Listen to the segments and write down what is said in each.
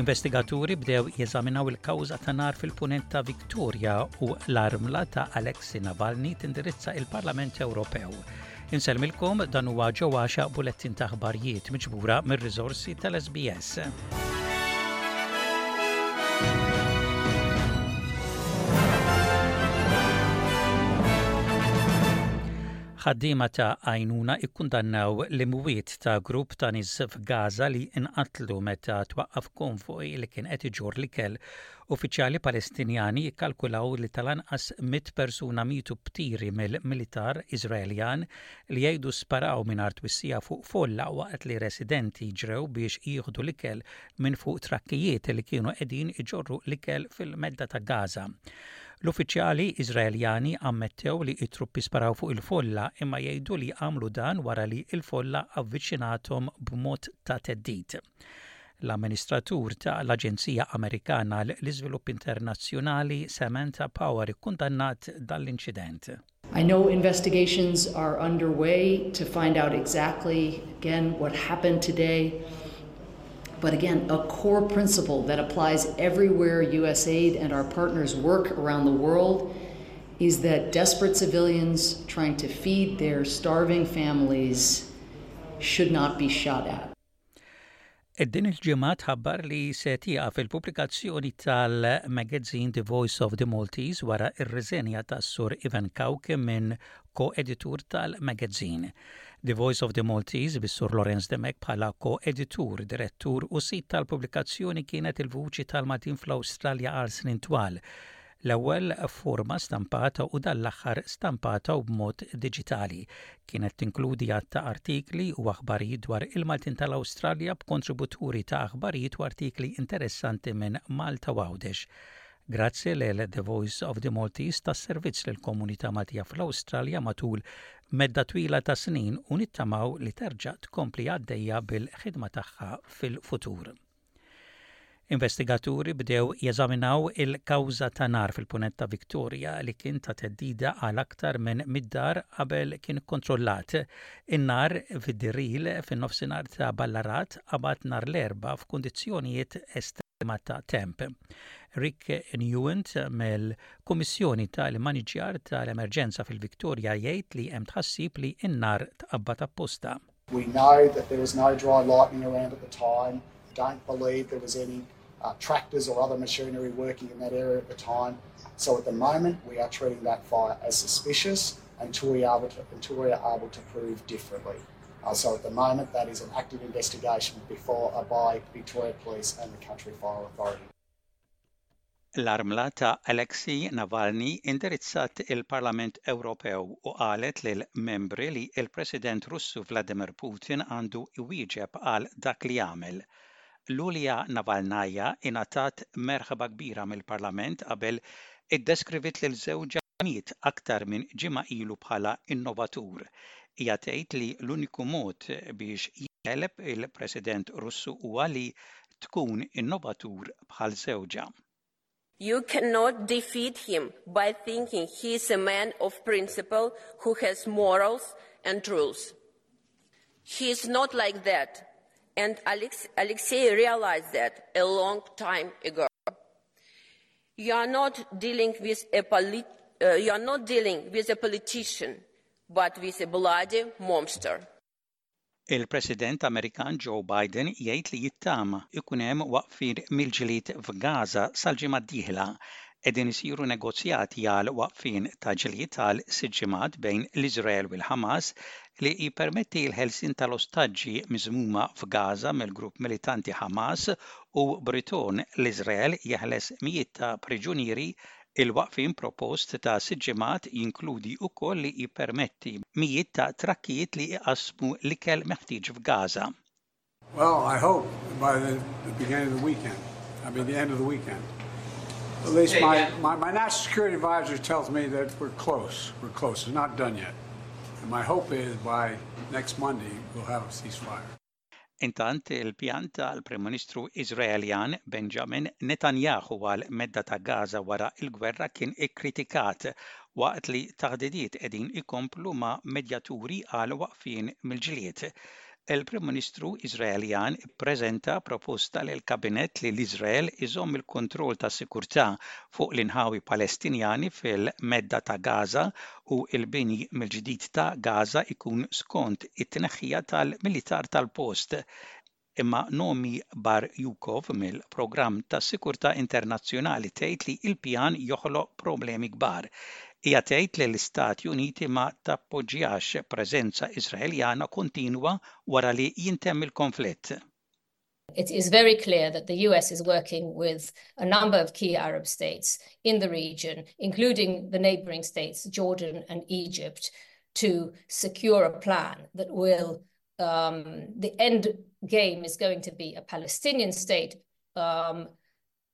Investigaturi bdew jeżaminaw il-kawża ta' nar fil-punent ta' Victoria u l-armla ta' Alexei Navalny tindirizza il-Parlament Ewropew. Insellmilkom dan huwa ġo għaxa bulettin ta' ħbarijiet miġbura mir-riżorsi tal-SBS. Ħaddiema ta' għajnuna ikkundannaw l-imwiet ta' grupp ta' nies f'Gaza li nqatlu meta twaqqaf konvoj li kien qed iġorr l-ikel. Uffiċjali Palestinjani jikkalkulaw li tal-anqas mitt persuna mietu b'tiri mill-militar Iżraeljan li jgħidu sparaw mingħajr twissija fuq folla waqt li residenti ġrew biex jieħdu l-ikel minn fuq trakkijiet li kienu qegħdin iġorru l-ikel fil-Medda ta' Gaza. L-uffiċjali Iżraeljani ammettew li t-truppi sparaw fuq il-folla imma jgħidu li għamlu dan wara li l-folla avviċinathom b'mod ta' theddid. L-amministratur ta' l-Aġenzija Amerikana għal l-Iżvilupp Internazzjonali Samantha Power ikkundannat dan l-inċident. I know investigations are underway to find out exactly again what happened today. But again, a core principle that applies everywhere USAID and our partners work around the world is that desperate civilians trying to feed their starving families should not be shot at. Din il-ġimgħa tħabbar li se tieqaf il-pubblikazzjoni tal-magazzin The Voice of the Maltese wara r-riżenja tas-Sur Ivan Cauch minn ko-editur tal-magazzin. The Voice of the Maltese bis-Sur Lawrence Dimech bħala ko-editur, direttur u sid tal-pubblikazzjoni kienet il-vuċi tal-Maltin fl-Awstralja għal snin twal. L-ewwel forma stampata u dan l-aħħar stampata u b'mod diġitali. Kienet tinkludi għadd ta' artikli u aħbarijiet dwar il-Maltin tal-Awstralja b'kontributuri ta' aħbarijiet u artikli interessanti minn Malta u Għawdex. Grazzi lil The Voice of the Maltese tas-servizz lill-komunità Maltija fl-Awstralja matul medda twila ta' snin u nittamaw li terġa' tkompli għaddejja bil-ħidma tagħha fil-futur. Investigaturi bdew jeżaminaw il-kawża ta' nar fil-Punent ta' Victoria li kien ta' theddida għal aktar minn 100 dar qabel kien ikkontrollat. In-nar fi Diril, fin-nofsinhar ta' Ballarat, qabad nhar l-Erbgħa f'kundizzjonijiet estrema ta' temp. Rick Newent mill-Kummissjoni tal-Immaniġġjar tal-Emerġenza fil-Victoria jgħid li hemm tħassib li n-nar tqabbad apposta. We know that there was no dry lightning around at the time. Don't believe there was any uh, tractors or other machinery working in that area at the time. So at the moment, we are treating that fire as suspicious until we are able to, until we are able to prove differently. Uh, so at the moment, that is an active investigation before uh, by Victoria Police and the Country Fire Authority. L-armla ta' Alexei Navalny indirizzat il-Parlament Ewropew u qalet lill-Membri li l-President Russu Vladimir Putin għandu jwieġeb għal dak li għamel. Lulia Navalnaya ingħatat merħba kbira mill-Parlament qabel iddeskrivit lil żewġha li miet aktar minn ġimgħa ilu bħala innovatur. Hija tgħid li l-uniku mod biex jingħeleb il-President Russu huwa li tkun innovatur bħal żewġa. You cannot defeat him by thinking he is a man of principle who has morals and rules. He is not like that and Alex Alexei realized that a long time ago. You are not dealing with a polit uh, you are not dealing with a politician, but with a bloody monster. Il-President Amerikan Joe Biden jgħid li jittama jkun hemm waqfien mill-ġlied f'Gaza sal-ġimgħa d-dieħla. Qegħdin isiru negozjati għal waqfien ta' ġlied għal sitt ġimgħat bejn l-Iżrael u l-Ħamas li jippermetti l-ħelsien tal-ostaġġi miżmuma f'Gaza mill-grupp militanti Ħamas u b'ritorn l-Iżrael jeħles mijiet ta' priġunieri Il-waqfien propost ta' sitt ġimgħat jinkludi wkoll li jippermetti mijiet ta' trakkijiet li jqassmu l-ikel meħtieġ f'Gaza. Well, I hope by the beginning of the weekend, I mean the end of the weekend. At least my, my, my national security advisor tells me that we're close. We're close. It's not done yet. And my hope is by next Monday we'll have a ceasefire. Intant, il-pjan tal-Prim Ministru Iżraeljan Benjamin Netanyahu għal medda ta' Gaza wara l-gwerra kien ikkritikat, waqt li taħdidiet qegħdin ikomplu ma' medjaturi għal waqfien mill-ġlied. Il-Prim Ministru Iżraeljan ippreżenta proposta lill-Kabinett li l-Iżrael iżomm il-kontroll tas-sikurtà fuq l-inħawi Palestinjani fil-medda ta' Gaza u l-bini mill-ġdid ta' Gaza jkun skont it-tneħħija tal-militar tal-post, imma Nomi Bar Youkov mill-Programm ta' Sikurtà Internazzjonali tgħid li l-pjan joħloq problemi kbar. Hija tgħid li l-Istati Uniti ma tappoġġjax preżenza Iżraeljana kontinwa wara li jintemm il-konflitt. It is very clear that the US is working with a number of key Arab states in the region, including the neighboring states, Jordan and Egypt, to secure a plan that will, um, the end game is going to be a Palestinian state, um,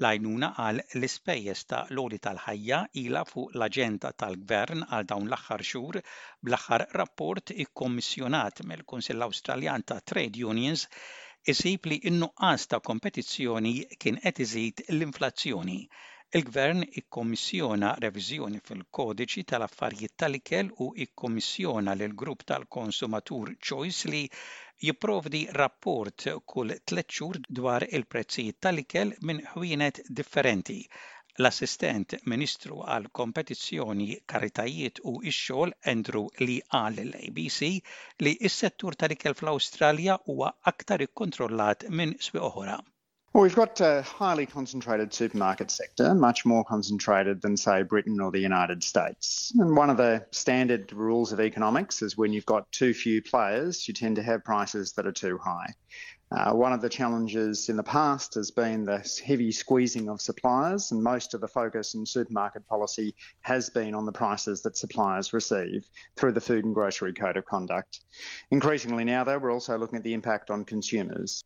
L-għajnuna għal l-ispejjeż ta' l-għoti tal-ħajja ilha fuq l-aġenda tal-Gvern għal dawn l-aħħar xhur, bl-aħħar rapport ikkommissjonat mill-Kunsill Awstraljan ta' Trade Unions isib li n-nuqqas ta' kompetizzjoni kien qed iżid l-inflazzjoni. Il-Gvern ikkommissjona reviżjoni fil-Kodiċi tal-Affarijiet tal-Ikel u ikkommissjona lill-grupp tal-konsumatur Choice li jipprovdi rapport kull tliet xhur dwar il-prezzijiet tal-ikel minn ħwienet differenti. L-Assistent Ministru għall-Kompetizzjoni, Karitajiet u x-Xogħol Andrew Lee qal lill-ABC li s-settur tal-ikel fl-Awstralja huwa aktar ikkontrollat minn swieq oħra. Well, we've got a highly concentrated supermarket sector, much more concentrated than, say, Britain or the United States. And one of the standard rules of economics is when you've got too few players, you tend to have prices that are too high. Uh, one of the challenges in the past has been the heavy squeezing of suppliers, and most of the focus in supermarket policy has been on the prices that suppliers receive through the Food and Grocery Code of Conduct. Increasingly now, though, we're also looking at the impact on consumers.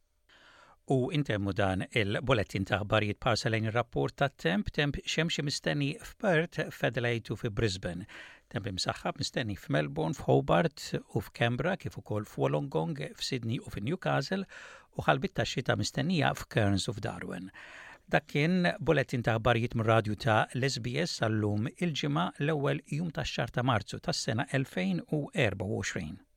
U intemmu dan il-bulettin ta' aħbarijiet parsa lejn ir-rapport tat-temp, temp xemxi mistenni f'Perth, f'Adelaide u fi Brisbane. Temp imsaħħab mistenni f'Melbourne, f'Hobart u f'Canberra kif ukoll f'Wolongong, f'Sydney u f'Newcastle u ħalbit ta' xita mistennija f'Cairns u f'Darwin. Dak kien bulettin ta' aħbarijiet mir-radju ta' l-SBS għallum il-ġimgħa l-ewwel jum tax-xahar ta' Marzu tas-sena 2024.